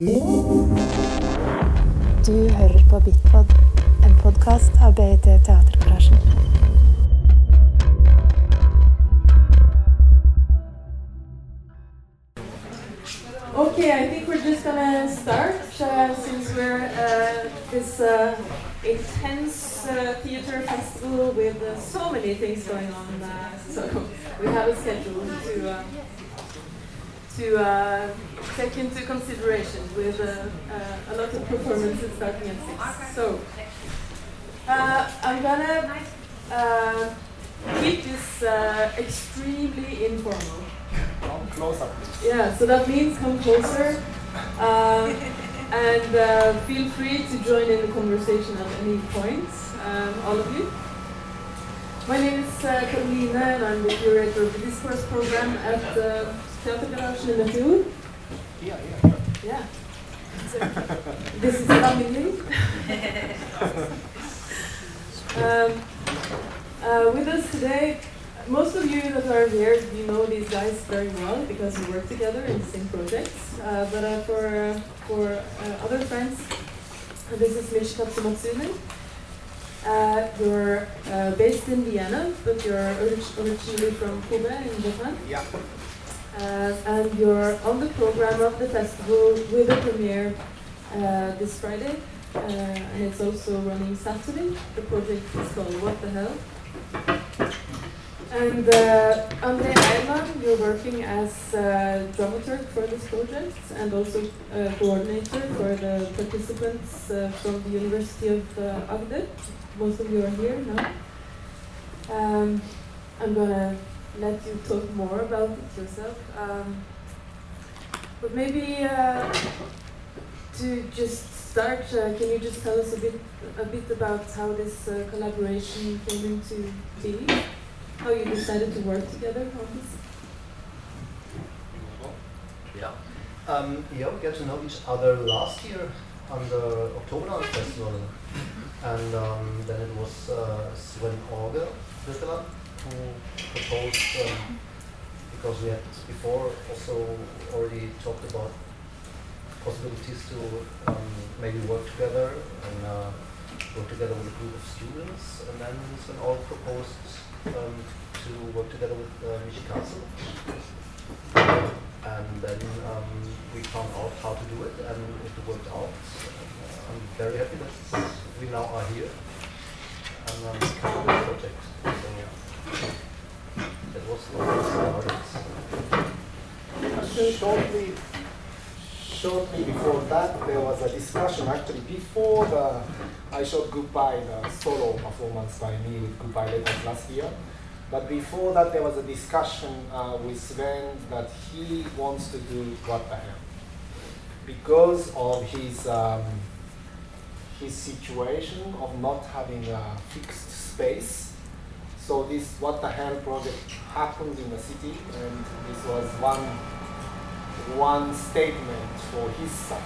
Du hører på Bitpod, en podkast av BIT Teatergarasjen. Okay, I think we're just gonna start uh, since we're uh, this uh, intense uh, theater festival with uh, so many things going on. Uh, so we have a schedule to uh, to uh, take into consideration with uh, uh, a lot of performances starting at six. So uh, I'm gonna uh, keep this uh, extremely informal. Come closer, please. Yeah, so that means come closer uh, and uh, feel free to join in the conversation at any point, um, all of you. My name is uh, Carolina and I'm the curator of the discourse program at uh, Teatergarasjen in Fjord. Here, here. Yeah. So, this is family. um, uh, with us today, most of you that are here, you know these guys very well because we work together in the same projects. Uh, but uh, for uh, for uh, other friends, this is Michikazu Matsune. Uh, you're uh, based in Vienna, but you're orig- originally from Kobe in Japan. Yeah. Uh, and you're on the program of the festival with a premiere uh, this Friday, uh, and it's also running Saturday. The project is called What the Hell. And uh, Andre Eiermann, you're working as uh, dramaturg for this project and also uh, coordinator for the participants uh, from the University of uh, Agder. Most of you are here now. Um, I'm gonna let you talk more about it yourself. Um, but maybe uh, to just start, uh, can you just tell us a bit, a bit about how this uh, collaboration came into being? How you decided to work together on this? Yeah. Um, yeah, we got to know each other last year on the October Festival. And um, then it was uh, Sven Åge Birkeland who proposed, um, because we had before also already talked about possibilities to um, maybe work together and uh, work together with a group of students. And then Sven all proposed um, to work together with the uh, Michikazu. And then um, we found out how to do it, and it worked out. Uh, I'm very happy that we now are here and um, kind of project. So was it started. Shortly, shortly before that, there was a discussion. Actually, before the I showed Goodbye, the solo performance by me with Goodbye Letters last year. But before that, there was a discussion uh, with Sven that he wants to do What the Hell because of his um, his situation of not having a fixed space. So this What the Hell project happened in the city, and this was one one statement for his side.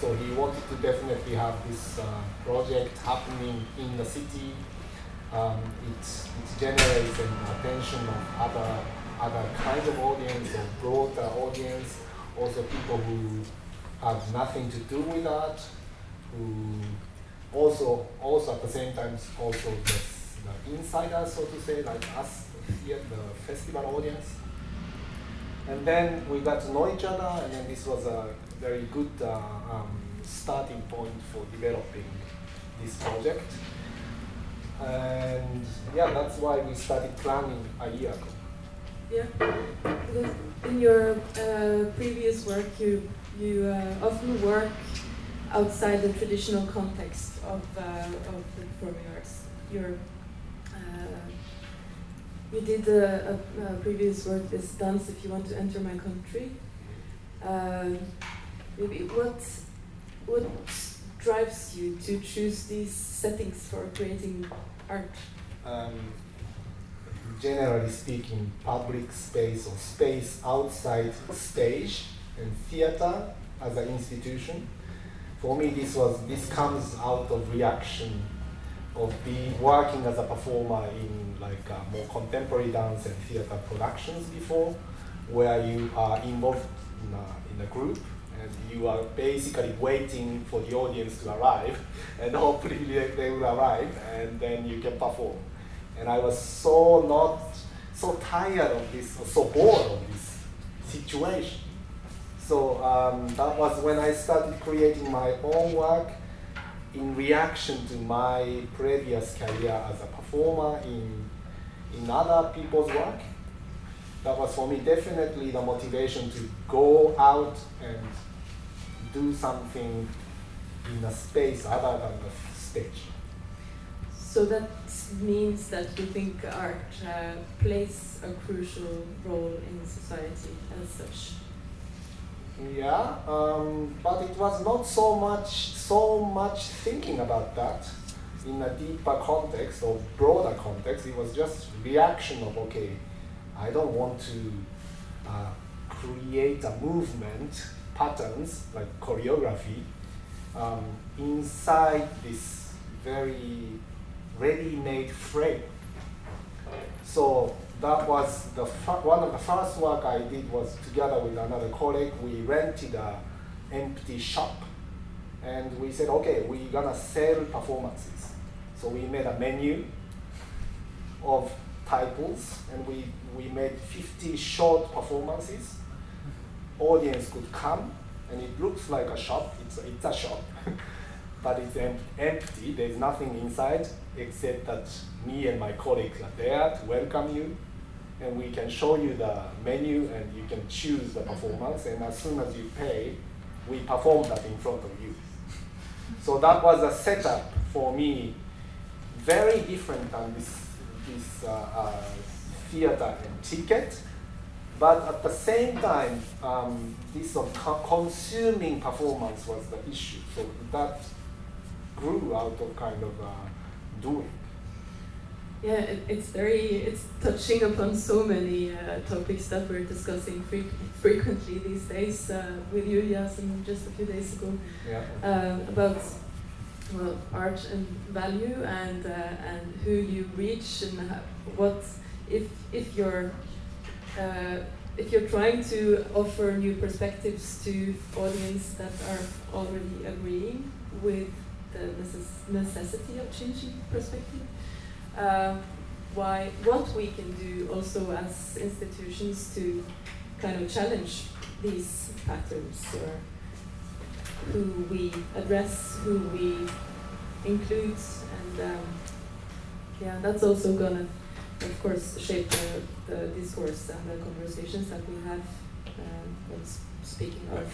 So he wanted to definitely have this uh, project happening in the city. Um, it, it generates an attention of other other kinds of audience or broader audience, also people who have nothing to do with that, who also also at the same time also the insiders, so to say, like us here, the festival audience. And then we got to know each other, and then this was a very good uh, um, starting point for developing this project. And yeah, that's why we started planning a year ago. Yeah, because in your uh, previous work, you you uh, often work outside the traditional context of uh, of the performing arts. You're you did a, a, a previous work, this dance. If you want to enter my country, uh, maybe what what drives you to choose these settings for creating art? um, generally speaking, public space or space outside stage and theater as an institution. For me, this was this comes out of reaction of be working as a performer in like uh, more contemporary dance and theater productions before, where you are involved in a, in a group and you are basically waiting for the audience to arrive, and hopefully they, will arrive, and then you can perform. And I was so not so tired of this, so bored of this situation. So um, that was when I started creating my own work in reaction to my previous career as a performer in, in other people's work. That was for me definitely the motivation to go out and do something in a space other than the stage. So that means that you think art uh, plays a crucial role in society as such. Yeah, um, but it was not so much so much thinking about that in a deeper context or broader context. It was just reaction of okay, I don't want to uh, create a movement patterns like choreography um, inside this very ready-made frame. So that was the one of the first work I did was together with another colleague. We rented a empty shop, and we said, okay, we're gonna sell performances. So we made a menu of titles, and we we made 50 short performances. Audience could come, and it looks like a shop. It's a, it's a shop, but it's em empty. There's nothing inside except that me and my colleagues are there to welcome you and we can show you the menu and you can choose the performance and as soon as you pay we perform that in front of you. So that was a setup for me very different than this, this uh, uh, theater and ticket. But at the same time um, this of co consuming performance was the issue. So that grew out of kind of uh, doing yeah, it, it's very it's touching upon so many uh, topics that we're discussing fre frequently these days uh, with you, Yasin, just a few days ago yeah. uh, about well art and value and uh, and who you reach and what if if you're uh, if you're trying to offer new perspectives to audience that are already agreeing with the necess necessity of changing perspective uh, why what we can do also as institutions to kind of challenge these patterns or who we address, who we include, and um, yeah, that's also gonna, of course, shape the, the discourse and the conversations that we have um, when speaking of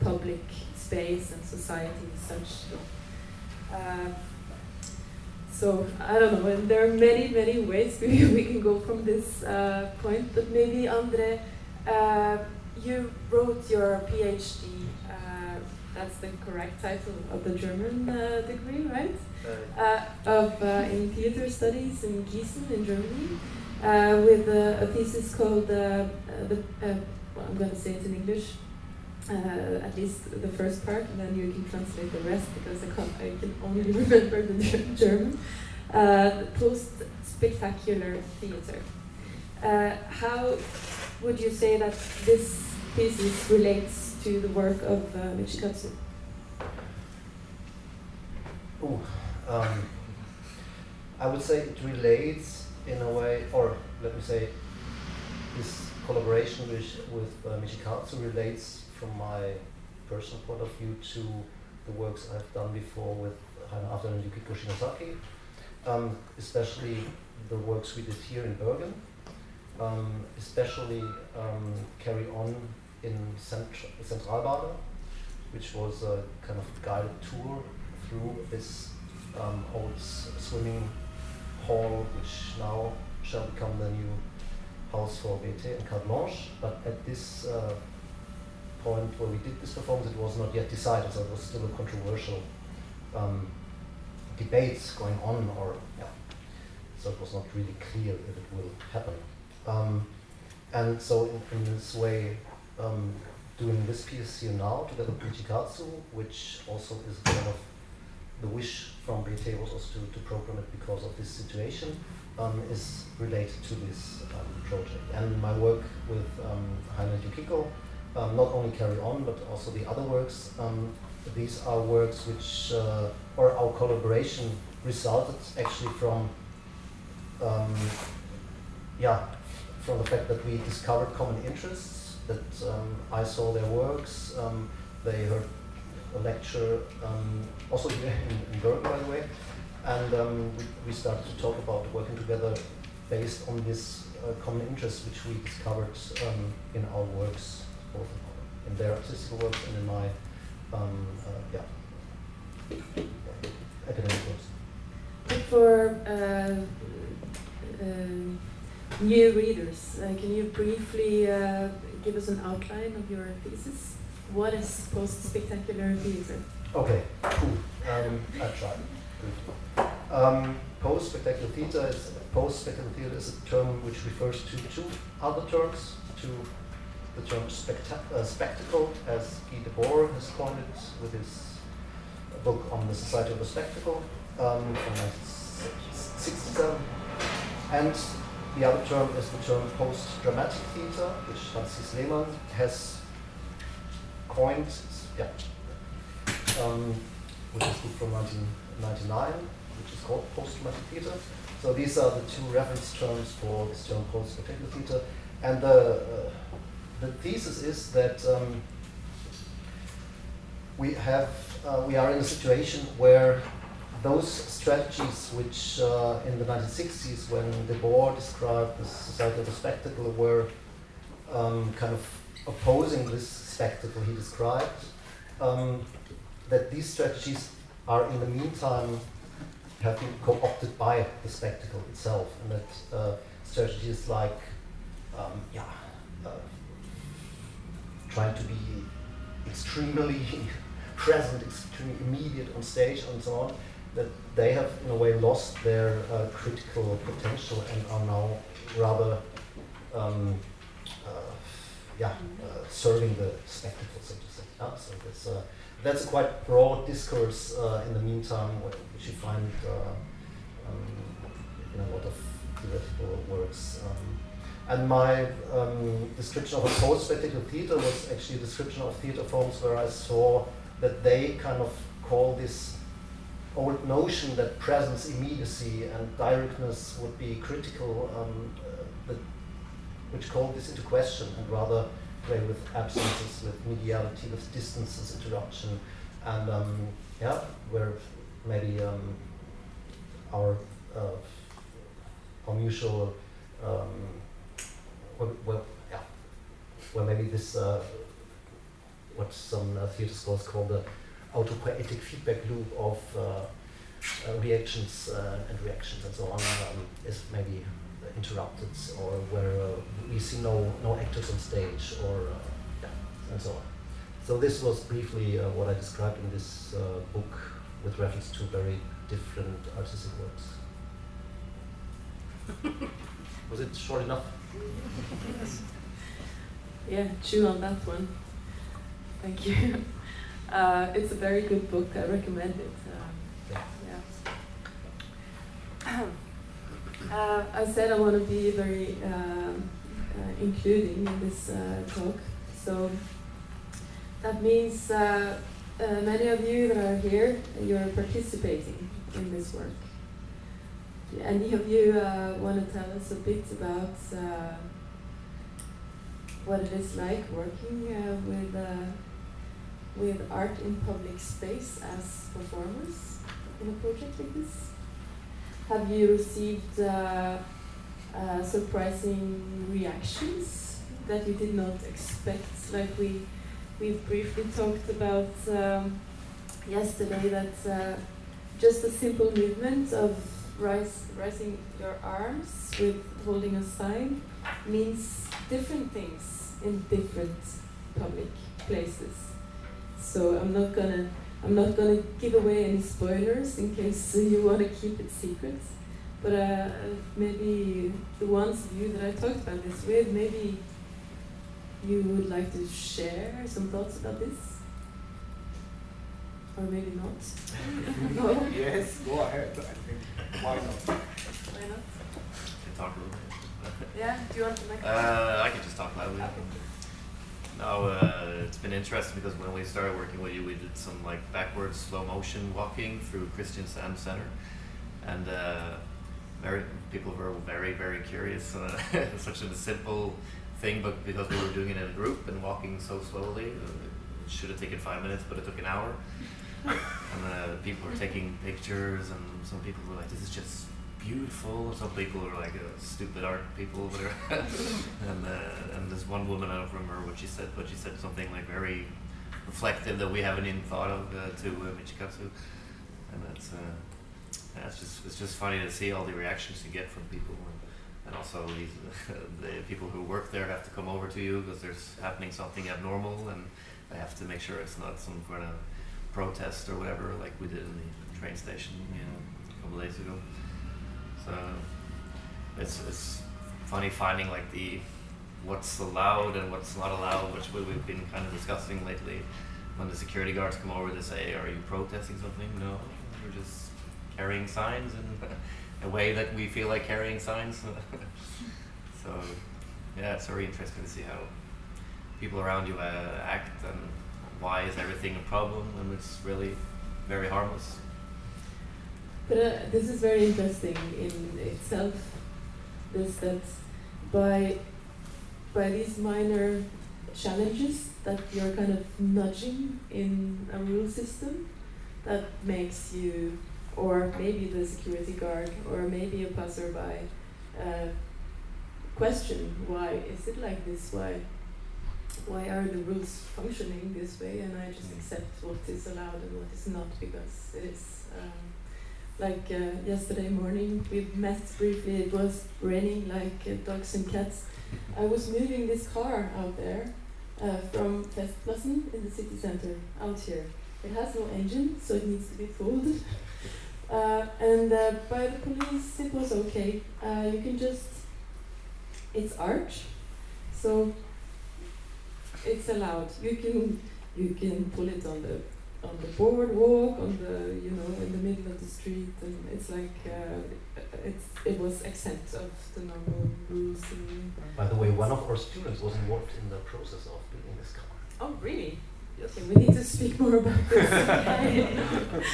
public space and society as such. Uh, so I don't know, and there are many, many ways we, we can go from this uh, point, but maybe Andre, uh, you wrote your PhD, uh, that's the correct title of the German uh, degree, right? Uh, of uh, in theater studies in Gießen in Germany, with a, a, thesis called the, well, I'm going to say it in English, uh, at least the first part, and then you can translate the rest because I, can't, I can only remember the German. Uh, Post spectacular theater. Uh, how would you say that this thesis relates to the work of uh, Michikazu? Ooh, um, I would say it relates in a way, or let me say, this collaboration with, with uh, Michikazu relates from my personal point of view to the works I've done before with Heine Avdal and Yukiko Shinozaki, um, especially the works we did here in Bergen, um, especially um, carry on in Centra Sentralbadet, which was a kind of guided tour through this um, old swimming hall, which now shall become the new house for BIT and Carte Blanche. But at this uh, point where we did this performance, it was not yet decided, so it was still a controversial um, debates going on, or yeah, so it was not really clear if it will happen. Um, and so in, in this way, um, doing this piece here now together with Michikazu, which also is kind of the wish from BIT was also to, to program it because of this situation, um, is related to this um, project. And my work with um, Heine Yukiko um, not only carry on but also the other works. Um, these are works which, uh, or our collaboration resulted actually from, um, yeah, from the fact that we discovered common interests, that um, I saw their works, um, they heard a lecture, um, also here in, in by the way, and we, we started to talk about working together based on this uh, common interest which we discovered in our works, both in their artistic works and in my um, uh, yeah, academic works. For uh, uh, new readers, uh, can you briefly uh, give us an outline of your thesis? What is post-spectacular theatre? Okay, cool. Um, I tried. Um, post-spectacular theatre is post-spectacular theatre is a term which refers to two other terms, to the term specta- uh, spectacle, as Guy Debord has coined it with his book on the Society of the Spectacle um, from 1967, and the other term is the term post-dramatic theatre, which Hans-Thies Lehmann has coined, yeah, um, book from 1999, which is called post-dramatic theatre. So these are the two reference terms for this term post-spectacular theatre, and the uh, the thesis is that um, we have uh, we are in a situation where those strategies which uh, in the 1960s when Debord described the society of the spectacle were um, kind of opposing this spectacle he described um, that these strategies are in the meantime have been co-opted by the spectacle itself and that uh, strategies like um, yeah uh, trying to be extremely present, extremely immediate on stage and so on, that they have in a way lost their uh, critical potential and are now rather, um, uh, yeah, uh, serving the spectacle, so to say. Yeah? So that's, uh, that's a quite broad discourse uh, in the meantime, which you find uh, um, in a lot of theoretical works. Um, and my um, description of a post-spectacle theater was actually a description of theater forms where I saw that they kind of call this old notion that presence, immediacy, and directness would be critical, um, uh, which called this into question and rather play with absences, with mediality, with distances, interruption, and um, yeah, where maybe um, our uh, our mutual um, well, well, yeah, well, maybe this, uh, what some uh, theatre scholars call the autopoietic feedback loop of uh, uh reactions uh, and reactions and so on um, is maybe interrupted or where uh, we see no, no actors on stage or, yeah, and so on. So this was briefly what I described in this book with reference to very different artistic works. was it short enough? Yeah, chew on that one. Thank you. Uh, it's a very good book. I recommend it. Uh, yeah. uh, I said I want to be very um, uh, including in this uh, talk. So that means uh, many of you that are here, you're participating in this work any of you uh, want to tell us a bit about uh, what it is like working uh, with uh, with art in public space as performers in a project like this? Have you received uh, uh, surprising reactions that you did not expect? Like we we briefly talked about um, yesterday that just a simple movement of rise, raising your arms with holding a sign means different things in different public places. So I'm not gonna I'm not gonna give away any spoilers in case you want to keep it secret. But uh, maybe the ones of you that I talked about this with, maybe you would like to share some thoughts about this. Or maybe not. no? Yes, go ahead. I think. Why not? Why not? Can talk a little bit. yeah, do you want to make Uh, I can just talk loudly. Okay. No, uh, it's been interesting because when we started working with you, we did some like backwards slow motion walking through Kristiansand Center, and uh, very people were very very curious. Uh, such a simple thing, but because we were doing it in a group and walking so slowly, uh, it should have taken five minutes, but it took an hour. And uh, people were taking pictures, and some people were like, "This is just beautiful." Some people were like uh, stupid art people, whatever. and uh, and this one woman, I don't remember what she said, but she said something like very reflective that we haven't even thought of uh, to uh, Michikazu, and that's uh, yeah, it's just it's just funny to see all the reactions you get from people. And, and also, these, the people who work there have to come over to you because there's happening something abnormal, and they have to make sure it's not some kind of protest or whatever, like we did in the train station you know, a couple days ago. So it's it's funny finding like the what's allowed and what's not allowed, which we, we've been kind of discussing lately. When the security guards come over, they say, "Are you protesting something?" No, we're just carrying signs in a way that we feel like carrying signs. so yeah, it's very interesting to see how people around you uh, act and why is everything a problem when it's really very harmless. But uh, this is very interesting in itself. Is that by by these minor challenges that you're kind of nudging in a rule system that makes you, or maybe the security guard, or maybe a passerby, uh, question why is it like this? Why why are the rules functioning this way? And I just accept what is allowed and what is not because it is. Um, like uh, yesterday morning, we met briefly. It was raining like uh, dogs and cats. I was moving this car out there uh, from Festplassen in the city center out here. It has no engine, so it needs to be pulled. Uh, and uh, by the police, it was okay. Uh, you can just, it's arch, so it's allowed. You can you can pull it on the on the boardwalk, on the you know in the middle of the street, and it's like uh, it's it was exempt of the normal rules. By the way, one of our students was involved in the process of building this car. Oh, really? Yes. Okay, we need to speak more about this.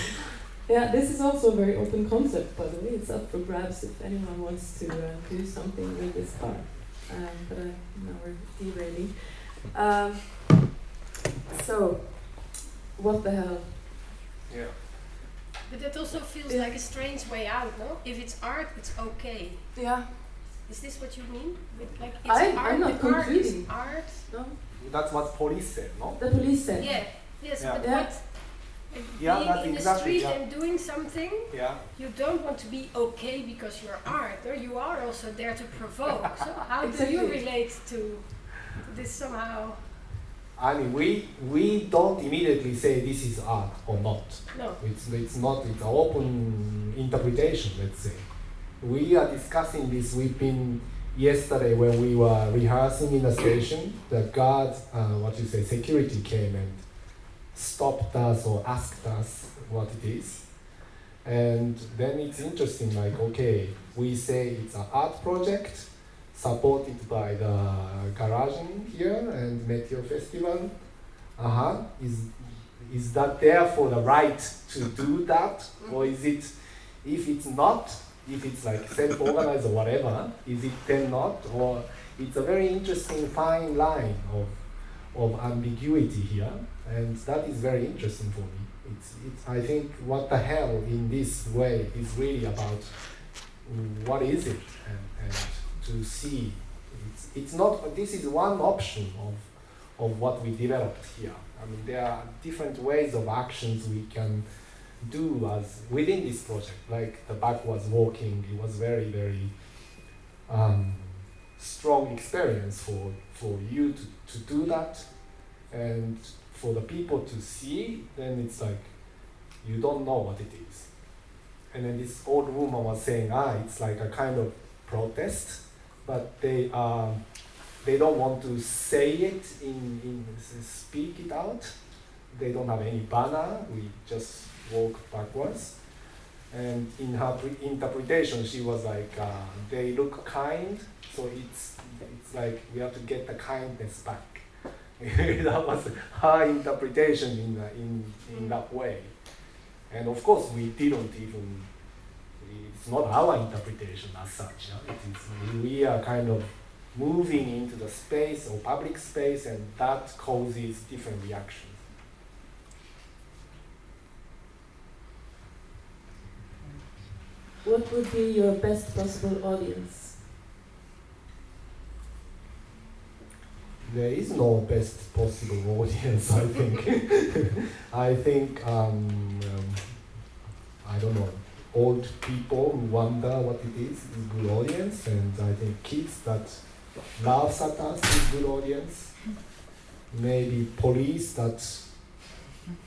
yeah, this is also a very open concept, by the way. It's up for grabs if anyone wants to uh, do something with this car. Um, but uh, now we're derailing. Um, so, what the hell? Yeah. But that also feels Yeah. like a strange way out, no? If it's art, it's okay. Yeah. Is this what you mean? With like it's I- I'm art, not the art is art. No. That's what police said, no? The police said. Yeah. Yes, Yeah. but Yeah. what? uh, Yeah, being that's in exactly, the street yeah. and doing something, Yeah. you don't want to be okay because you're art, or you are also there to provoke. so how do you relate to this somehow? I mean, we we don't immediately say this is art or not. No. It's it's not. It's an open interpretation. Let's say. We are discussing this. We've been yesterday when we were rehearsing in the station. The guard, uh, what you say, security came and stopped us or asked us what it is. And then it's interesting. Like, okay, we say it's an art project supported by the Garasjen here and Meteor Festival. Uh-huh. Is is that there for the right to do that? Or is it if it's not, if it's like self-organized or whatever, is it then not? Or it's a very interesting fine line of of ambiguity here. And that is very interesting for me. It's, it's I think what the hell in this way is really about what is it and, and to see. It's, it's not, this is one option of, of what we developed here. I mean, there are different ways of actions we can do as within this project. Like the backwards walking, it was very, very um, strong experience for, for you to, to do that and for the people to see, then it's like you don't know what it is. And then this old woman was saying, ah, it's like a kind of protest but they um, they don't want to say it in, in speak it out. They don't have any banner. We just walk backwards. And in her pre- interpretation, she was like, uh, they look kind, so it's it's like we have to get the kindness back. that was her interpretation in, the, in, in that way. And of course, we didn't even, it's not our interpretation as such. Yeah? It is, we are kind of moving into the space or public space, and that causes different reactions. What would be your best possible audience? There is no best possible audience, I think. I think, um, um, I don't know, old people who wonder what it is is good audience, and I think kids that at us is good audience. Maybe police that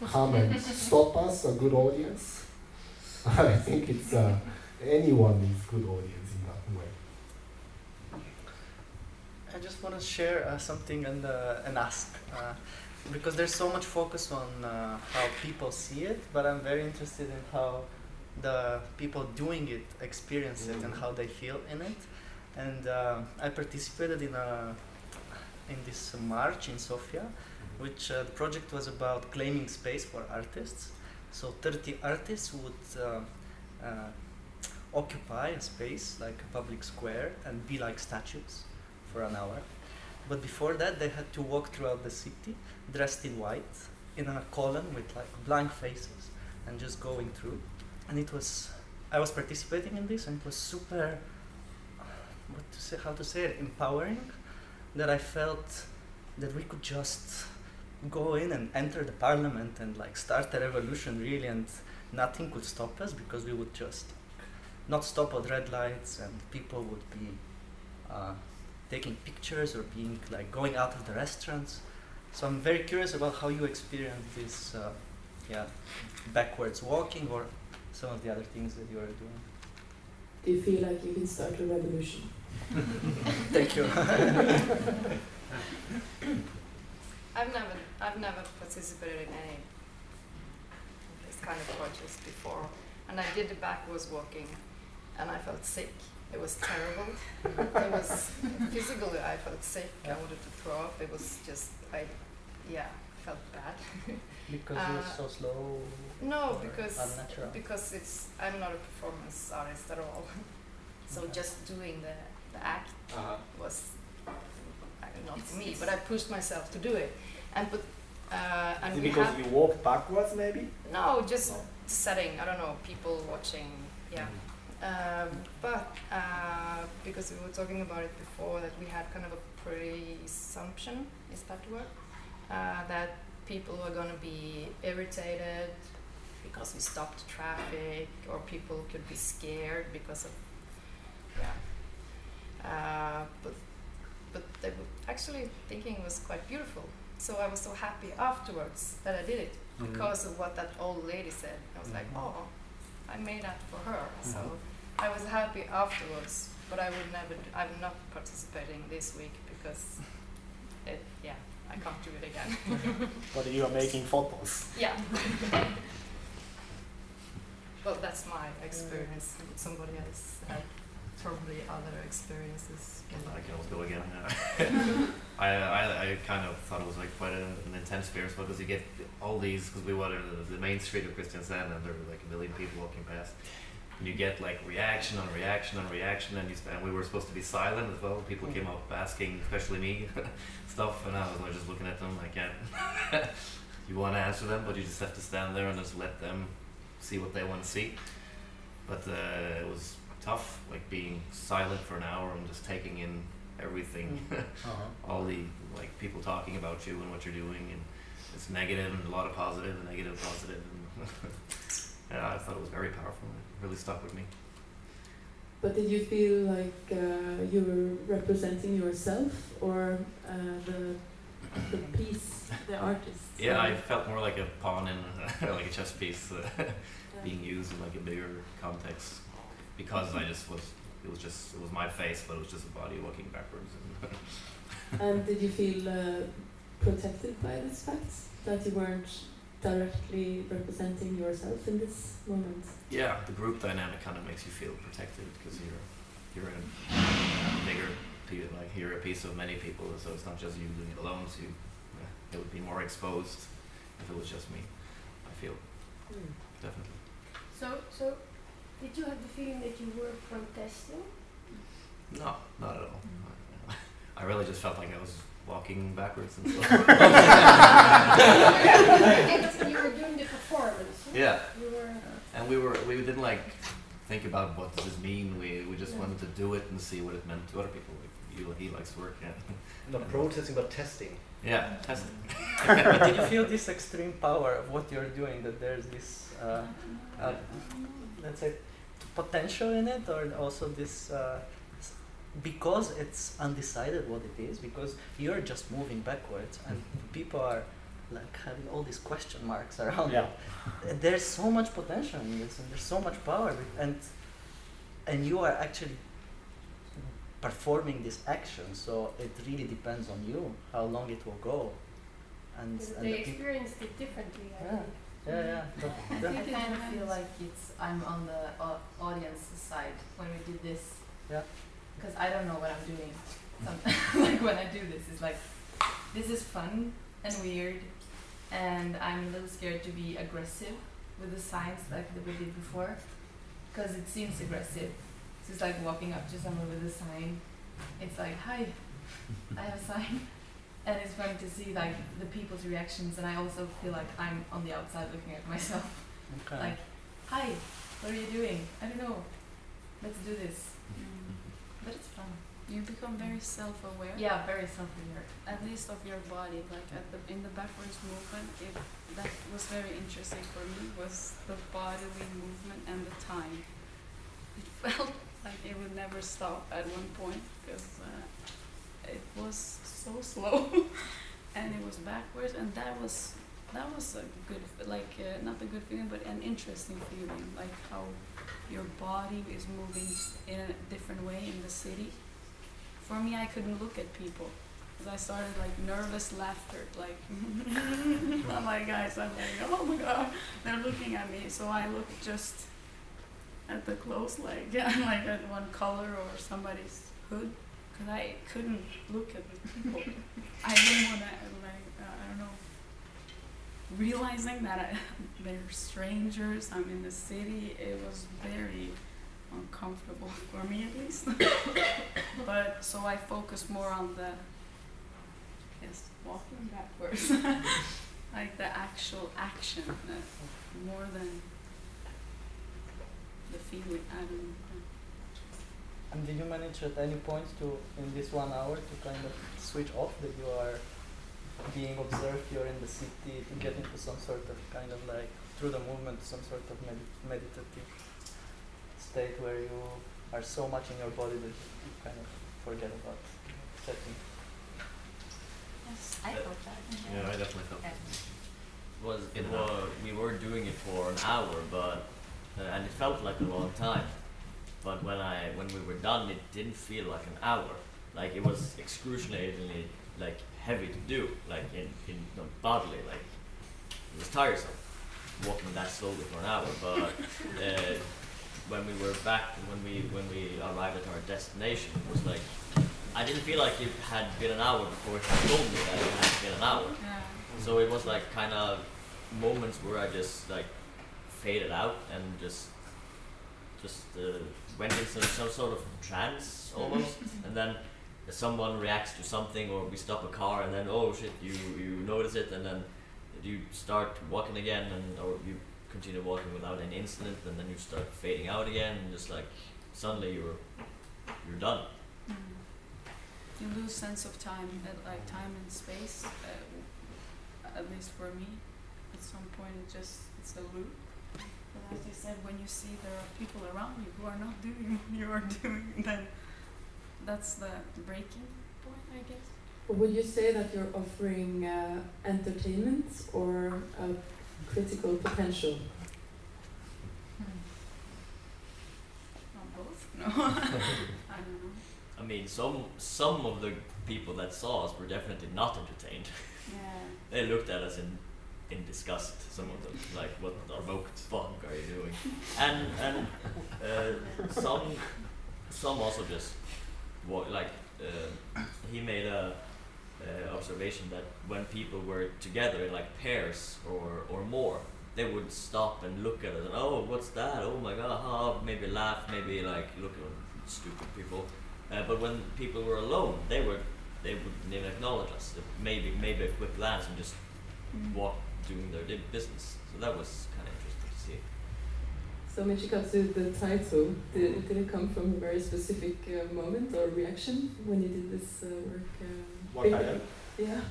come and stop us a good audience. I think it's uh, anyone is good audience in that way. I just want to share uh, something and uh, and ask uh, because there's so much focus on uh, how people see it, but I'm very interested in how the people doing it experience it and how they feel in it. And uh, I participated in a in this march in Sofia, which uh, the project was about claiming space for artists. So 30 artists would uh, uh, occupy a space like a public square and be like statues for an hour. But before that, they had to walk throughout the city dressed in white in a column with like blank faces and just going through. And it was, I was participating in this and it was super, what to say, how to say it, empowering that I felt that we could just go in and enter the parliament and like start a revolution really and nothing could stop us because we would just not stop at red lights and people would be uh, taking pictures or being like going out of the restaurants. So I'm very curious about how you experience this, uh, yeah, backwards walking or some of the other things that you are doing. Do you feel like you can start a revolution? Thank you. I've never, I've never participated in any of this kind of projects before, and I did the backwards walking, and I felt sick. It was terrible. it was physically, I felt sick. I wanted to throw up. It was just, I, yeah, felt bad. Because Uh, you're so slow. no, because unnatural. because it's I'm not a performance artist at all. so Okay. just doing the the act Uh-huh. was uh, not for me, but I pushed myself to do it. And but uh, and Is it because you walk backwards, maybe? no, just No. setting. I don't know, people watching. Yeah. Um, but uh, because we were talking about it before, that we had kind of a presumption, is that the word? Uh, that people were going to be irritated because we stopped traffic, or people could be scared because of, yeah. Uh, but but they were actually thinking it was quite beautiful. So I was so happy afterwards that I did it Mm-hmm. because of what that old lady said. I was like, Mhm. oh, I made that for her. So Mhm. I was happy afterwards, but I would never. d- I'm not participating this week because it. Yeah, I can't do it again. But you are making photos. yeah. well, that's my experience. Somebody else had probably other experiences. I can always go again. I, I, I kind of thought it was like quite a, an intense experience because you get all these because we were on the, the main street of Kristiansand and there were like a million people walking past. And you get like reaction on reaction on reaction, and you sp- and we were supposed to be silent as well. People came up asking, especially me, stuff, and I was like, just looking at them. I can't. you want to answer them, but you just have to stand there and just let them see what they want to see. But uh, it was tough, like being silent for an hour and just taking in everything, Uh-huh. all the like people talking about you and what you're doing, and it's negative and a lot of positive and negative, positive, and yeah, I thought it was very powerful. Really stuck with me. But did you feel like uh, you were representing yourself or uh, the the piece, the artist? Yeah, I felt more like a pawn in like a chess piece uh, being used in like a bigger context because I just was. It was just it was my face, but it was just a body walking backwards. And And did you feel uh, protected by this fact that you weren't directly representing yourself in this moment? Yeah, the group dynamic kind of makes you feel protected because you're you're in a bigger pe- like you're a piece of many people, so it's not just you doing it alone. So you it would be more exposed if it was just me. I feel Mm. definitely. So, so did you have the feeling that you were protesting? No, not at all. I really just felt like I was walking backwards and stuff. You were doing the performance. yeah, You were. and we were we didn't like think about what does this mean. We we just Yeah. wanted to do it and see what it meant to other people. Like, you, he likes to work. Yeah, Not protesting, but testing. yeah, testing. but did you feel this extreme power of what you're doing? That there's this, uh, uh, let's say, potential in it, or also this, uh, because it's undecided what it is, because you're just moving backwards, and people are like having all these question marks around. Yeah. it. There's so much potential in this, and there's so much power, and and you are actually performing this action. So it really depends on you how long it will go, and, They and the peop- experienced it differently, I Yeah. think. yeah, yeah. I think I kind of feel like it's I'm on the au- audience side when we did this. Yeah. Because I don't know what I'm doing. Like when I do this, it's like this is fun and weird, and I'm a little scared to be aggressive with the signs like that we did before, because it seems aggressive. It's like walking up to someone with a sign. It's like hi, I have a sign. And it's fun to see like the people's reactions, and I also feel like I'm on the outside looking at myself. okay. Like, hi, what are you doing? I don't know. Let's do this. But it's fun. You become very self-aware. Yeah, very self-aware. At least of your body, like at the in the backwards movement, it that was very interesting for me was the bodily movement and the time. It felt like it would never stop at one point because uh, it was so slow, and it was backwards, and that was that was a good like uh, not a good feeling, but an interesting feeling, like how your body is moving in a different way in the city. For me, I couldn't look at people because I started like nervous laughter, like I'm like guys, I'm like oh my god, they're looking at me. So I looked just at the clothes, like yeah, like at one color or somebody's hood, because I couldn't look at the people. I didn't want to like uh, I don't know. Realizing that I, they're strangers, I'm in the city, it was very uncomfortable for me at least. but so I focus more on the yes, walking backwards, like the actual action, uh, more than the feeling. I don't know. And did you manage at any point to, in this one hour, to kind of switch off that you are being observed, you're in the city, to get into some sort of kind of like, through the movement, some sort of med- meditative state where you are so much in your body that you kind of forget about setting? Yes, I felt that. Yeah, I definitely felt. Okay. it. was it was we were doing it for an hour, but uh, and it felt like a long time. But when I when we were done, it didn't feel like an hour. Like it was excruciatingly like heavy to do, like in in the bodily, like it was tiresome walking that slowly for an hour. But uh, when we were back, when we when we arrived at our destination, it was like I didn't feel like it had been an hour before it had told me that it had been an hour. Yeah. So it was like kind of moments where I just like faded out and just just uh, went into some sort of trance almost, and then someone reacts to something or we stop a car and then oh shit you you notice it and then you start walking again and or you continue walking without any incident and then you start fading out again and just like suddenly you're you're done. Mm. You lose sense of time, at, like time and space. Uh, at least for me, at some point it just it's a loop. But as you said, when you see there are people around you who are not doing what you are doing, then that's the breaking point, I guess. Would you say that you're offering uh, entertainment or uh, critical potential? Not both. No, I don't know. I mean some some of the people that saw us were definitely not entertained. Yeah. They looked at us in in disgust. Some of them, like, "What the fuck are you doing?" And and uh, some some also just wa- like uh, he made a uh, observation that when people were together in like pairs or or more, they would stop and look at us and oh, what's that? Oh my god! Oh, maybe laugh, maybe like look at stupid people. Uh, but when people were alone, they were they wouldn't even acknowledge us. Maybe maybe a quick glance and just Mm. walk doing their business. So that was kind of interesting to see. So Michikazu, the title, did, did it come from a very specific uh, moment or reaction when you did this uh, work? Um, What am? Yeah.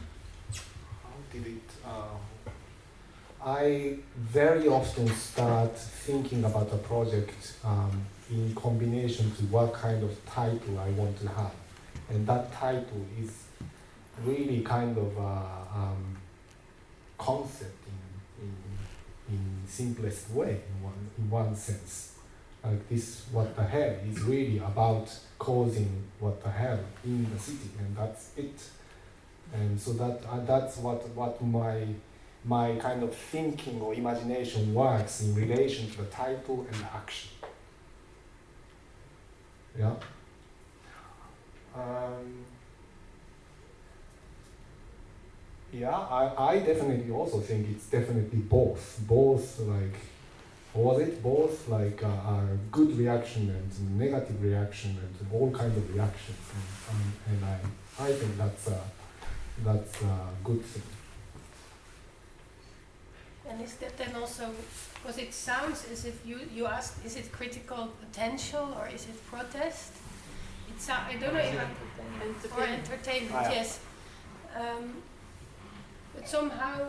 How did it? Um, I very often start thinking about a project um, in combination to what kind of title I want to have, and that title is really kind of a um, concept in simplest way in one in one sense. Like this, what the hell is really about causing what the hell in the city, and that's it and so that uh, that's what what my my kind of thinking or imagination works in relation to the title and the action. Yeah. Um, yeah, I, I definitely also think it's definitely both. Both like, or was it both like uh, a good reaction and negative reaction and all kind of reactions, and, um, and I I think that's a that's a good thing. And is that then also, because it sounds as if you, you asked, is it critical potential or is it protest? It sou- I don't know if I, or entertainment, Ah, yeah. yes. Um, but somehow,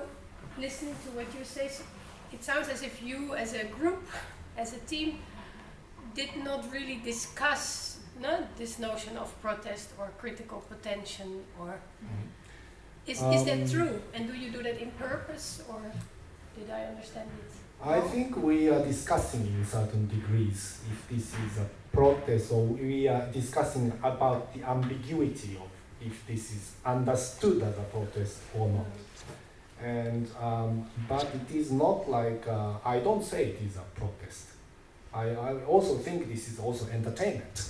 listening to what you say, it sounds as if you, as a group, as a team, did not really discuss no, this notion of protest or critical potential or. Is, is that Um, true? And do you do that in purpose or did I understand it? I think we are discussing in certain degrees if this is a protest or we are discussing about the ambiguity of if this is understood as a protest or not. And um, but it is not like uh, I don't say it is a protest. I, I also think this is also entertainment.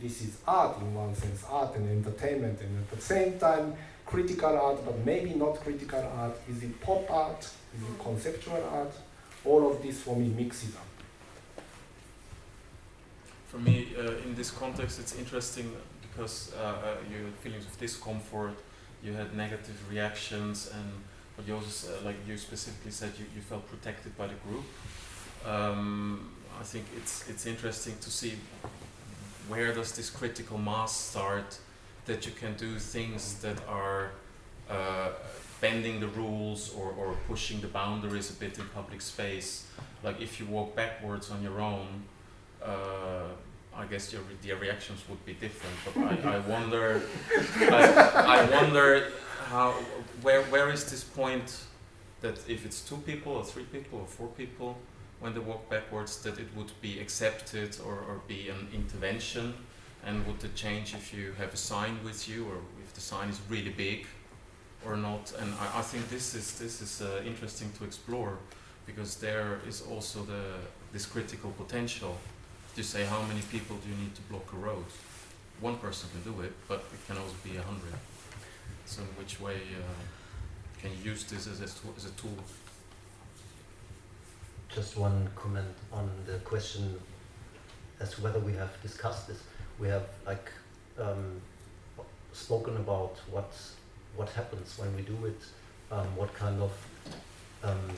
This is art in one sense, art and entertainment, and at the same time critical art, but maybe not critical art. Is it pop art? Is it conceptual art? All of this for me mixes up. For me, uh, in this context, it's interesting because uh, uh, you had feelings of discomfort, you had negative reactions, and but you also, uh, like you specifically said, you, you felt protected by the group. Um, I think it's it's interesting to see where does this critical mass start that you can do things that are uh, bending the rules or, or pushing the boundaries a bit in public space. Like if you walk backwards on your own, uh, I guess your the reactions would be different. But I, I wonder, I, I wonder how where where is this point that if it's two people or three people or four people when they walk backwards that it would be accepted or, or be an intervention and would it change if you have a sign with you or if the sign is really big or not and I, I think this is this is uh, interesting to explore because there is also the this critical potential to say how many people do you need to block a road? One person can do it but it can also be a hundred. So in which way uh, can you use this as a, as a tool? Just one comment on the question as to whether we have discussed this. We have like um, spoken about what what happens when we do it, um, what kind of um,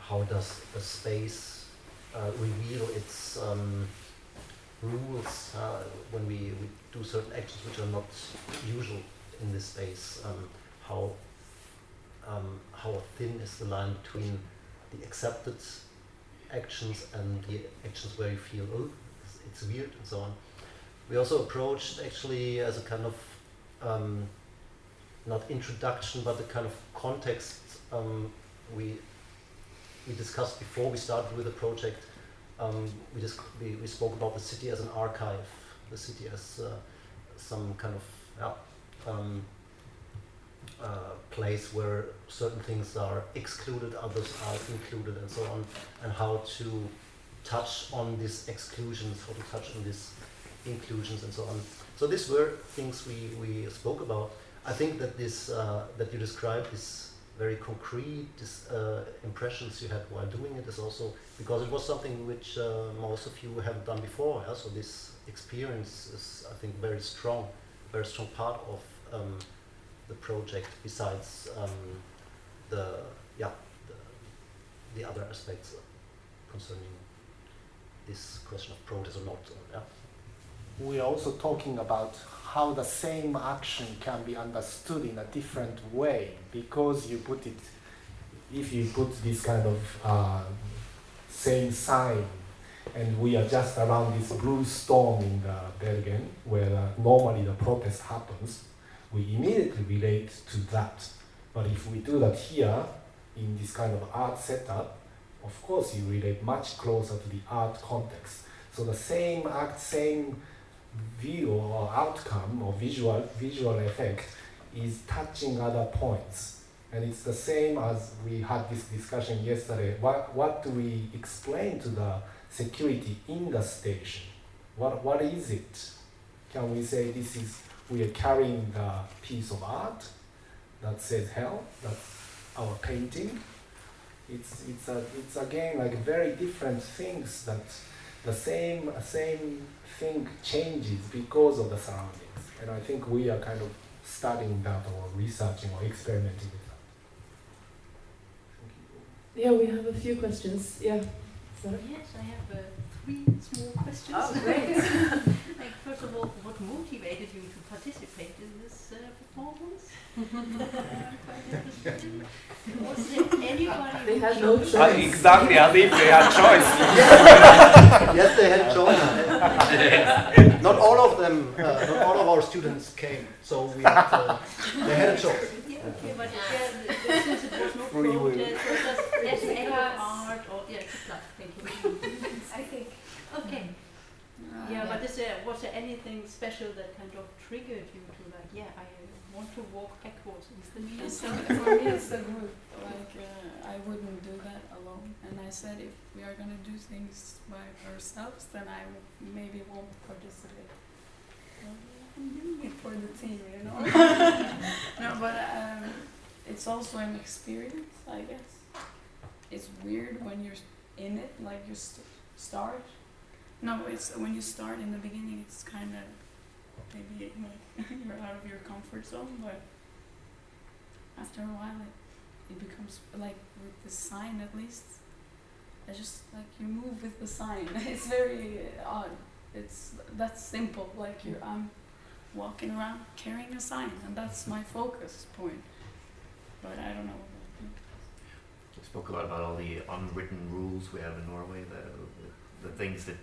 how does a space uh, reveal its um, rules uh, when we, we do certain actions which are not usual in this space. Um, how um, how thin is the line between the accepted actions and the actions where you feel oh it's, it's weird and so on. We also approached actually as a kind of um, not introduction but the kind of context um, we we discussed before we started with the project. Um, we, just, we, we spoke about the city as an archive, the city as uh, some kind of um, uh, place where certain things are excluded, others are included, and so on, and how to touch on these exclusions, how to touch on these inclusions, and so on. So these were things we, we spoke about. I think that this uh, that you described this very concrete uh, impressions you had while doing it is also because it was something which uh, most of you have done before. Yeah? So this experience is, I think, very strong, very strong part of um, the project. Besides um, the yeah the, the other aspects concerning this question of protest or not. Yeah. We are also talking about how the same action can be understood in a different way because you put it, if you put this kind of uh, same sign, and we are just around this blue stone in Bergen, where uh, normally the protest happens, we immediately relate to that. But if we do that here, in this kind of art setup, of course you relate much closer to the art context. So the same act, same view or outcome or visual visual effect is touching other points. And it's the same as we had this discussion yesterday. What what do we explain to the security in the station? What what is it? Can we say this is we are carrying the piece of art that says hell, that's our painting. It's it's a it's again like very different things that the same same thing changes because of the surroundings. And I think we are kind of studying that or researching or experimenting with that. Yeah, we have a few questions. Yeah. Sorry. Yes, I have uh, three small questions. Oh, great. like, first of all, what motivated you to participate in this uh, performance? quite interesting. Was there anybody They who had no choice. Uh, exactly, as if they had choice. yes, they had choice. not all of them, uh, not all of our students came, so we had, uh, they had a choice. Yeah, okay, but yeah, since it was no Free will. protest, was that as an act of art or yeah, good luck, thank you. I think. Okay. Yeah, but is there was there anything special that kind of triggered you to like, yeah, I want to walk backwards of So for me, it's a group. Like uh, I wouldn't do that alone. And I said if we are gonna do things by ourselves, then I maybe won't participate. I'm doing it for the team, you know. no, but um, it's also an experience, I guess. It's weird when you're in it, like you st- start. No, it's when you start in the beginning. It's kind of maybe like you're out of your comfort zone, but after a while it, it becomes like with the sign at least I just like you move with the sign. It's very odd. It's that's simple like you I'm walking around carrying a sign and that's my focus point. But I don't know you. We spoke a lot about all the unwritten rules we have in Norway, the, the, the things that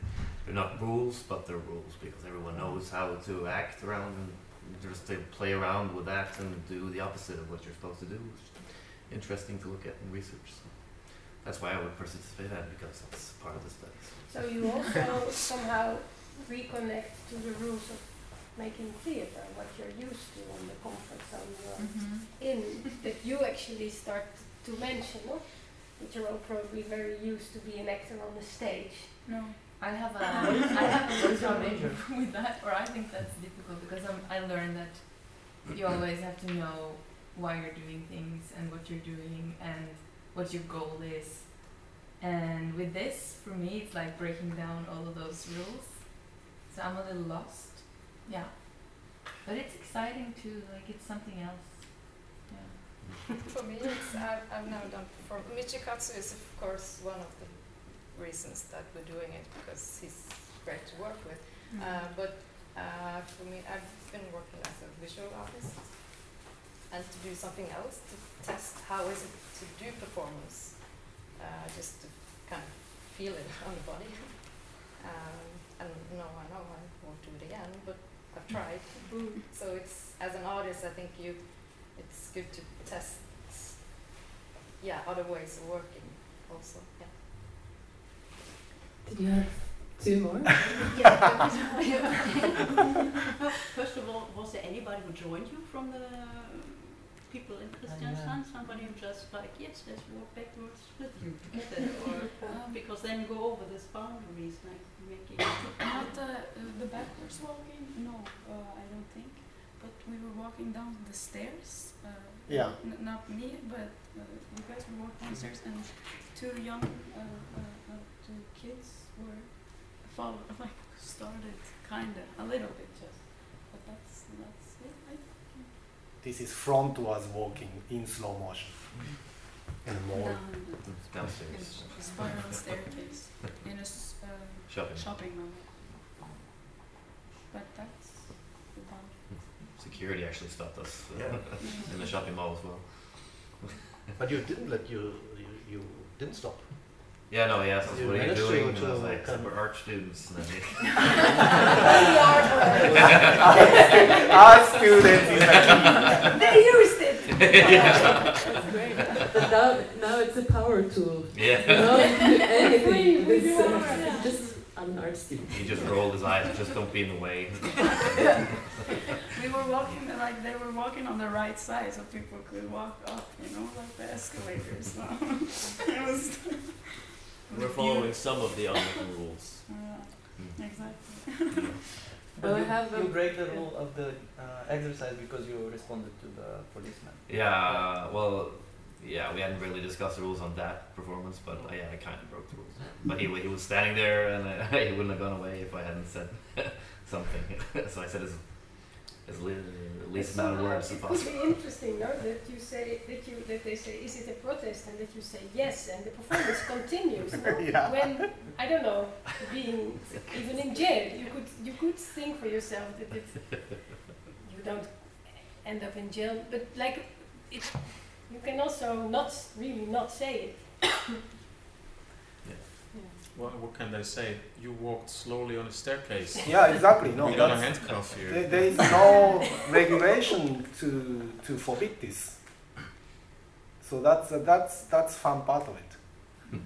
they're not rules, but they're rules because everyone knows how to act around and just to play around with that and do the opposite of what you're supposed to do. It's interesting to look at and research. So that's why I would participate in it because it's part of the studies. So you also somehow reconnect to the rules of making theater, what you're used to and the comfort zone you're mm-hmm. in, that you actually start to mention, no? That you're all probably very used to be an actor on the stage. No I have a I have a little problem with that, or I think that's difficult because I'm, I learned that you always have to know why you're doing things and what you're doing and what your goal is. And with this, for me, it's like breaking down all of those rules. So I'm a little lost. Yeah. But it's exciting too. Like it's something else. Yeah. For me, it's, I've, I've never done perform. Michikazu is of course one of the reasons that we're doing it because he's great to work with. Uh, but uh, for me, I've been working as a visual artist, and to do something else to test how is it to do performance, uh, just to kind of feel it on the body. Um, and no, I know I won't do it again, but I've tried. So it's as an artist, I think you, it's good to test, yeah, other ways of working also. Yeah. Did you have two more? First of all, was there anybody who joined you from the people in Kristiansand? Somebody who just like, yes, let's walk backwards with you together, or uh, because then you go over these boundaries, like making. not the uh, the backwards walking no uh, I don't think but we were walking down the stairs. Uh, Yeah. N- not me, but uh, you guys were walking down the stairs, and two young uh, uh, uh, two kids were follow like started kind of a little bit just, but that's that's it. I think. This is front was walking in slow motion. In the mall. Down the Downstairs. spiral staircase in a uh, Shopping. shopping mall. But that's the one. Security actually stopped us uh, Yeah. in the shopping mall as well. But you didn't let you you, you didn't stop. Yeah, no, he asked us, what are you doing? and I was like, kind we're art students. And then he Art students is the key. They used it. That's great. But now, now it's a power tool. Yeah. You know, do anything. We- we It's, do uh, art, yeah. just, I'm an art student. He just rolled his eyes, just don't be in the way. We were walking like they were walking on the right side, so people could walk up, you know, like the escalators. So it was. We're following some of the unwritten rules. Yeah, exactly. Well, I you, have you break the rule of the uh, exercise because you responded to the policeman. Yeah, well, yeah, we hadn't really discussed the rules on that performance, but uh, yeah, I kind of broke the rules. But he, he was standing there and uh, he wouldn't have gone away if I hadn't said something. so I said as, as li- least amount of words as It could possible. be interesting, no? That you say that you that they say, is it a protest, and that you say yes, and the performance continues. No? Yeah. When I don't know, being even in jail, you could you could think for yourself that it, you don't end up in jail, but like it, you can also not really not say it. What, what can they say? You walked slowly on a staircase. Yeah, exactly. No, we got a that's- handcuff here. There, there is no regulation to to forbid this. So that's uh, that's that's fun part of it. We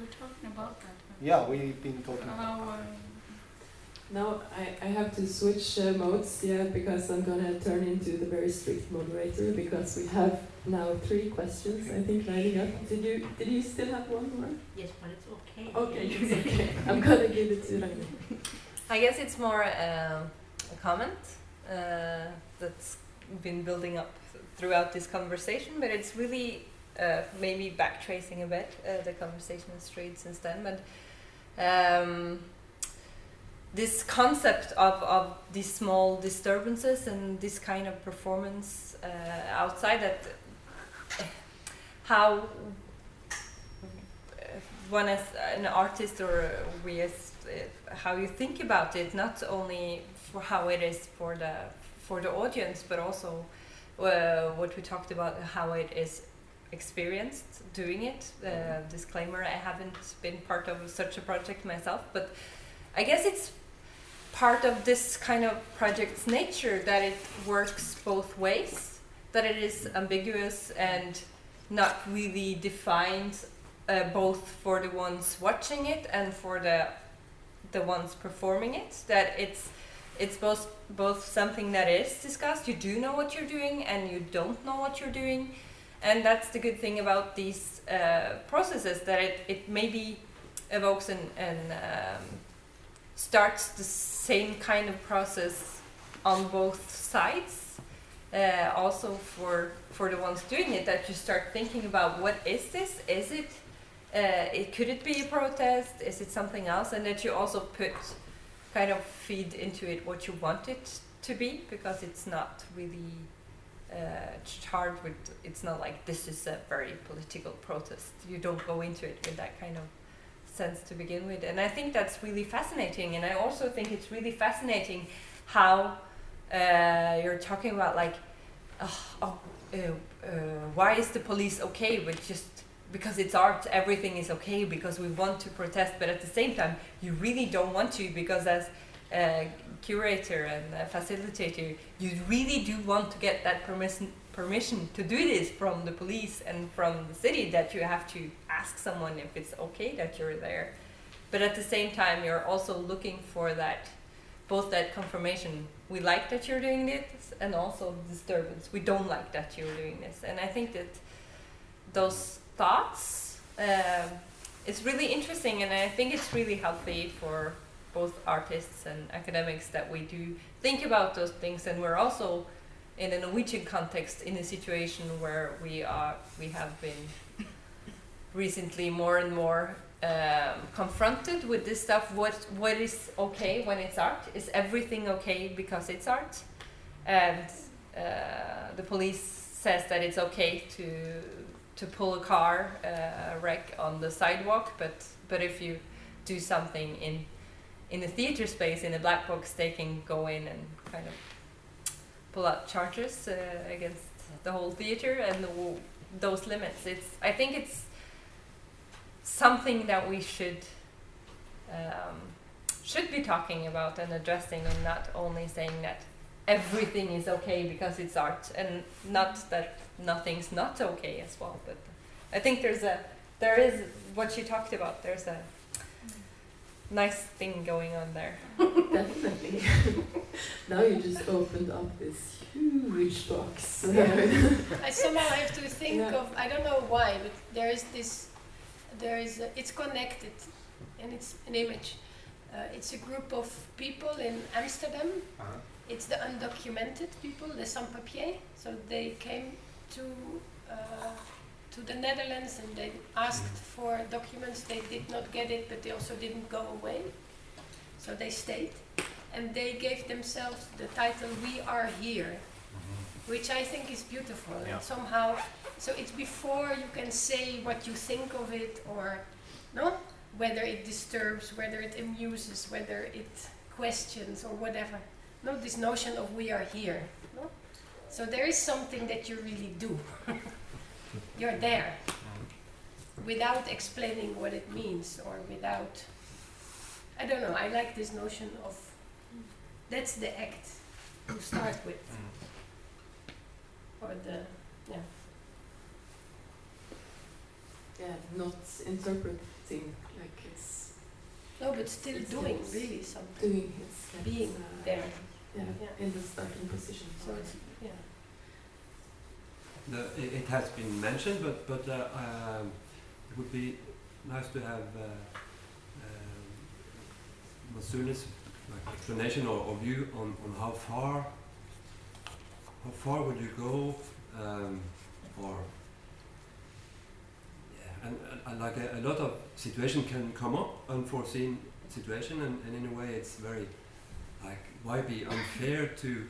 were talking about that. Yeah, we've been talking. How, uh, Now I, I have to switch uh, modes, yeah, because I'm gonna turn into the very strict moderator because we have now three questions I think lining up. Did you did you still have one more? Yes, but it's okay. Okay, it's okay. I'm gonna give it to Ragnhild. I guess it's more um, a comment uh, that's been building up throughout this conversation, but it's really uh, maybe backtracing a bit uh, the conversation is straight since then. But um, this concept of, of these small disturbances and this kind of performance uh, outside that uh, how uh, one as an artist or we as uh, how you think about it not only for how it is for the for the audience but also uh, what we talked about how it is experienced doing it. Uh, disclaimer i haven't been part of such a project myself but i guess it's part of this kind of project's nature that it works both ways that it is ambiguous and not really defined uh, both for the ones watching it and for the the ones performing it that it's it's both both something that is discussed you do know what you're doing and you don't know what you're doing and that's the good thing about these uh, processes that it, it maybe evokes and, and um, starts the same kind of process on both sides uh, also for for the ones doing it that you start thinking about what is this? Is it uh, it could it be a protest? Is it something else? And that you also put kind of feed into it what you want it to be because it's not really uh, charged with it's not like this is a very political protest. You don't go into it with that kind of sense to begin with. And i think that's really fascinating. And i also think it's really fascinating how uh, you're talking about like oh, oh uh, uh, why is the police okay with just because it's art everything is okay because we want to protest. But at the same time you really don't want to because as a curator and a facilitator you really do want to get that permission permission to do this from the police and from the city that you have to ask someone if it's okay that you're there. But at the same time you're also looking for that both that confirmation we like that you're doing this and also disturbance we don't like that you're doing this. And i think that those thoughts um, it's really interesting and i think it's really healthy for both artists and academics that we do think about those things, and we're also in a Norwegian context in a situation where we are we have been recently more and more um, confronted with this stuff. What what is okay when it's art? Is everything okay because it's art? And uh, the police says that it's okay to to pull a car uh, wreck on the sidewalk, but but if you do something in in the theater space in a black box, they can go in and kind of pull out charges uh, against the whole theater and the, those limits. It's I think it's something that we should um, should be talking about and addressing, and not only saying that everything is okay because it's art, and not that nothing's not okay as well. But I think there's a there is what you talked about. There's a nice thing going on there. Definitely. now you just opened up this huge box. I somehow have to think Yeah. of I don't know why, but there is this, there is a, it's connected, and it's an image. Uh, it's a group of people in Amsterdam. It's the undocumented people, the sans-papiers. So they came to uh, to the Netherlands and they asked for documents. They did not get it, but they also didn't go away. So they stayed, and they gave themselves the title "We Are Here." which I think is beautiful. Yeah. And somehow, so it's before you can say what you think of it or no, whether it disturbs, whether it amuses, whether it questions or whatever. No, this notion of we are here. No? So there is something that you really do. You're there without explaining what it means or without. I don't know. I like this notion of that's the act to start with mm. or the yeah yeah, not interpreting like it's no, but still It's doing it's really something, doing it's like being uh, there. Yeah, Yeah. in the starting position. So it's yeah. The, it, it has been mentioned, but but uh, um, it would be nice to have uh, um, Matsune's like explanation or, or view on, on how far how far would you go um, or yeah, and, and, like a, a lot of situation can come up, unforeseen situation, and, and in a way it's very like why be unfair to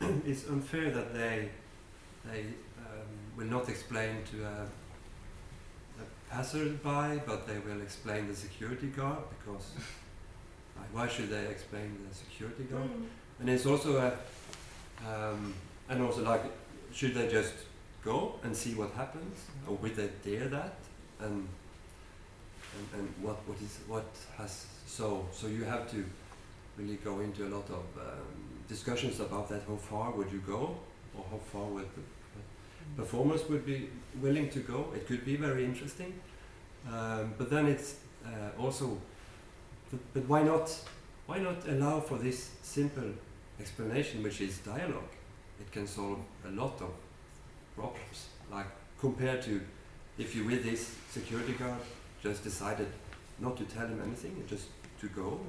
it's unfair that they they um, will not explain to a, a passerby, but they will explain the security guard because like, why should they explain the security guard? Mm. And it's also a um, and also like should they just go and see what happens, or would they dare that? And and, and what what is what has so so you have to really go into a lot of um, discussions about that. How far would you go, or how far would the performers would be willing to go? It could be very interesting, um, but then it's uh, also. But, but why not? Why not allow for this simple explanation, which is dialogue? It can solve a lot of problems. Like compared to if you with this security guard just decided not to tell him anything, just to go,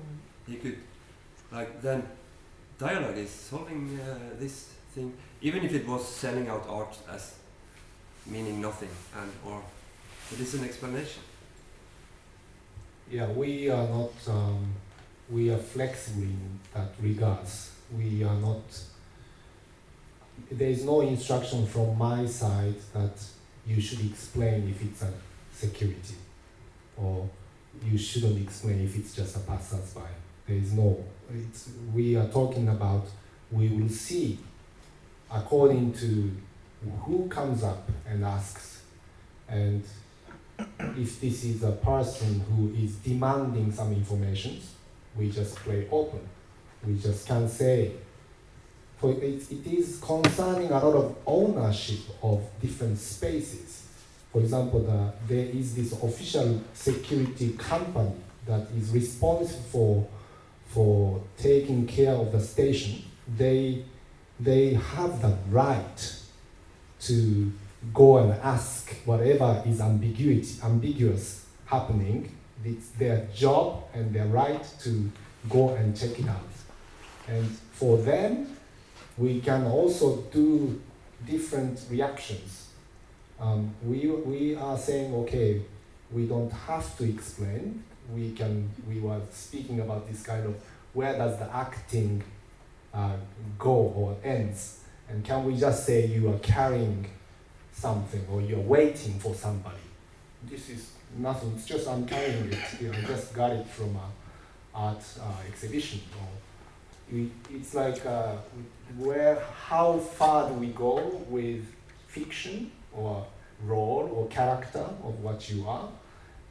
he could like then dialogue is solving uh, this thing even if it was selling out art as meaning nothing and or it is an explanation Yeah, we are not, um, we are flexible in that regards. We are not, there is no instruction from my side that you should explain if it's a security or you shouldn't explain if it's just a passersby. There is no, it's, we are talking about, we will see according to who comes up and asks and if this is a person who is demanding some information, we just play open. We just can't say. For it, it is concerning a lot of ownership of different spaces. For example, the, there is this official security company that is responsible for, for taking care of the station. They, they have the right to go and ask whatever is ambiguity, ambiguous happening. It's their job and their right to go and check it out. And for them, we can also do different reactions. Um, we, we are saying, okay, we don't have to explain. We can. We were speaking about this kind of where does the acting uh, go or ends, and can we just say you are carrying something or you're waiting for somebody? This is nothing. It's just I'm carrying it. You know, I just got it from a art uh, exhibition. Or it, it's like uh, where how far do we go with fiction or role or character of what you are?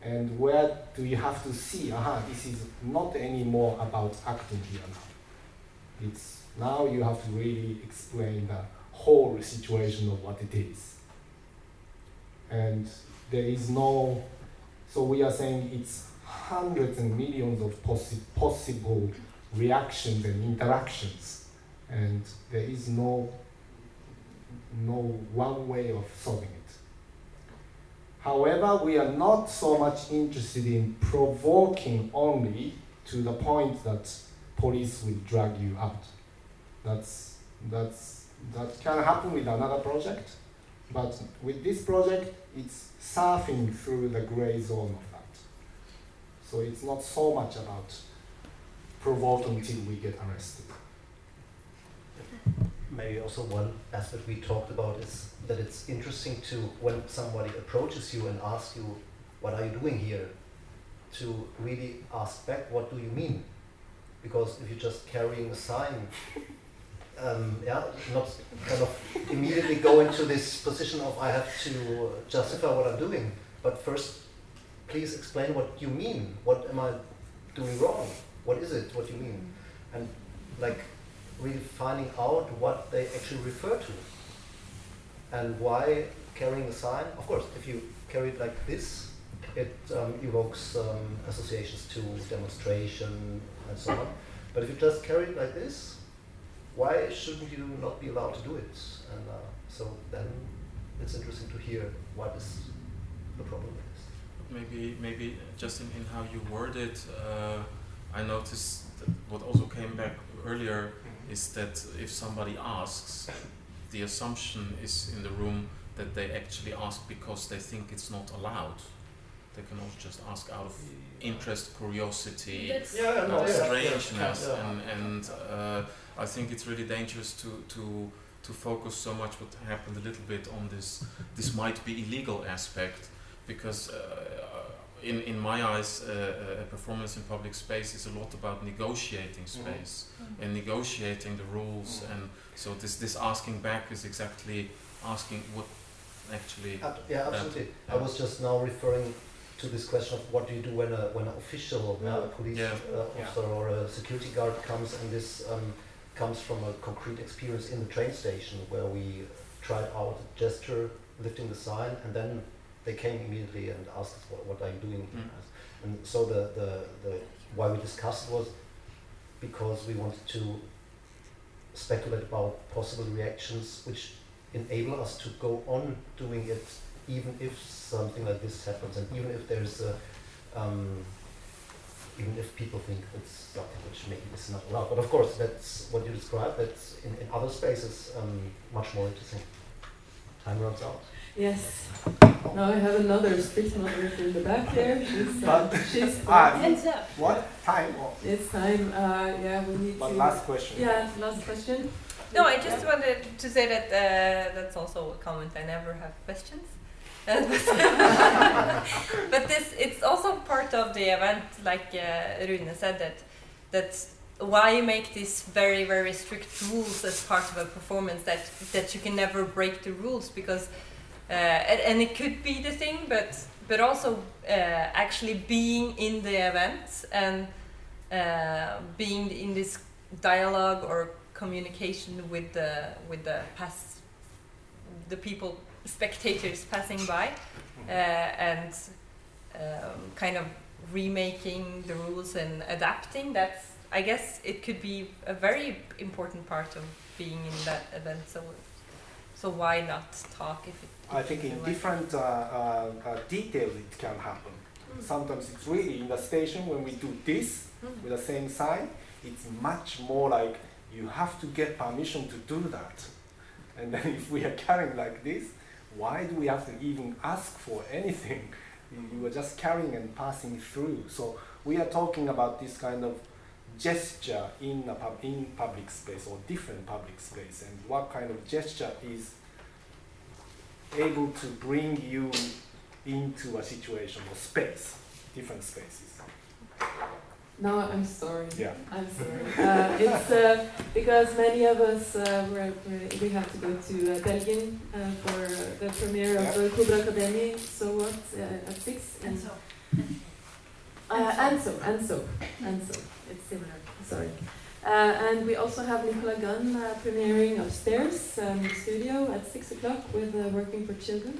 And where do you have to see aha this is not anymore about acting here now. It's now you have to really explain the whole situation of what it is. And there is no so we are saying it's hundreds and millions of possi- possible reactions and interactions and there is no no one way of solving it However, we are not so much interested in provoking only to the point that police will drag you out. That's, that's, that can happen with another project, but with this project, it's surfing through the gray zone of that. So it's not so much about provoking until we get arrested. Maybe also one aspect we talked about is that it's interesting to when somebody approaches you and asks you, "What are you doing here?" to really ask back, "What do you mean?" Because if you're just carrying a sign, um, yeah, not kind of immediately go into this position of I have to justify what I'm doing, but first, please explain what you mean. What am I doing wrong? What is it? What do you mean? And like really finding out what they actually refer to and why carrying a sign. Of course, if you carry it like this, it um, evokes um, associations to demonstration and so on. But if you just carry it like this, why shouldn't you not be allowed to do it? And uh, so then it's interesting to hear what is the problem. Maybe, maybe just in, in how you word it, uh, I noticed that what also came back earlier is that if somebody asks, the assumption is in the room that they actually ask because they think it's not allowed. They can also just ask out of interest, curiosity, That's- Yeah, no, yeah, strangeness, yeah, yeah. and and uh, I think it's really dangerous to to to focus so much what happened a little bit on this this might be illegal aspect because uh, in in my eyes uh, a performance in public space is a lot about negotiating space Mhm. and negotiating the rules and so this this asking back is exactly asking what actually Ab- yeah, that- absolutely. I was just now referring to this question of what do you do when a when an official, Yeah. uh, a police Yeah. uh, officer or a security guard comes, and this um, comes from a concrete experience in the train station where we tried out a gesture, lifting the sign, and then they came immediately and asked us, "What, what are you doing?" Mm. And so the, the the why we discussed was because we wanted to speculate about possible reactions which enable us to go on doing it even if something like this happens and even if there's a um, even if people think it's something which maybe is not allowed. But of course that's what you described, that's in, in other spaces um, much more interesting. Time runs out. Yes. Now I have another speech moderator in the back there. She's, uh, But- she's Ah, Hands up. What time? It's time. Uh, yeah, we need But to. last question. Yeah, last question. No, I just Yeah. wanted to say that uh, that's also a comment. I never have questions. But, but this it's also part of the event, like uh, Rune said that that why you make these very very strict rules as part of a performance that that you can never break the rules because uh, and, and it could be the thing, but but also uh, actually being in the event and uh, being in this dialogue or communication with the with the pass the people spectators passing by uh, and um, kind of remaking the rules and adapting that's i guess it could be a very important part of being in that event. So so why not talk if it I think in different uh, uh, uh, detail it can happen. Sometimes it's really in the station when we do this with the same sign, it's much more like you have to get permission to do that. And then if we are carrying like this, why do we have to even ask for anything? You, you are just carrying and passing through. So we are talking about this kind of gesture in a pub, in public space or different public space, and what kind of gesture is able to bring you into a situation or space, different spaces. No, I'm sorry. Yeah. I'm sorry. Uh, it's uh, because many of us uh, were, were- we have to go to uh, Belgium uh, for the premiere of the Cobra Academy. So what uh, at six? And in- so. Uh, and so, and so, and so. It's similar. Sorry. Uh, and we also have Nicola Gunn uh, premiering upstairs um, in the studio at six o'clock with uh, Working for Children.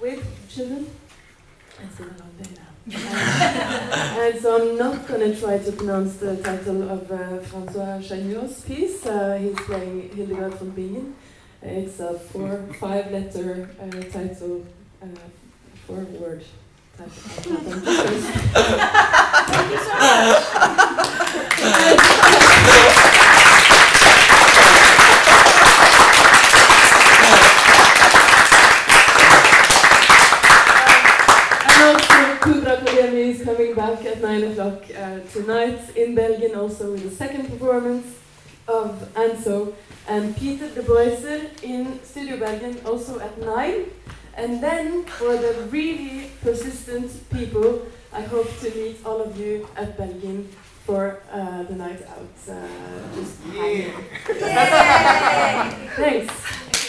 With children. It's been a long day now. And so I'm not going to try to pronounce the title of uh, François Chaignaud's piece. Uh, he's playing Hildegard von Bingen. It's a four, five letter uh, title, four word Thank you so Academy is coming back at 9 o'clock uh, tonight in Belgium, also with the second performance of Anso and Peter de Boyser in Studio Bergen, also at 9. And then, for the really persistent people, I hope to meet all of you at Belgium for uh, the night out. Uh, just hanging. Yay! Thanks.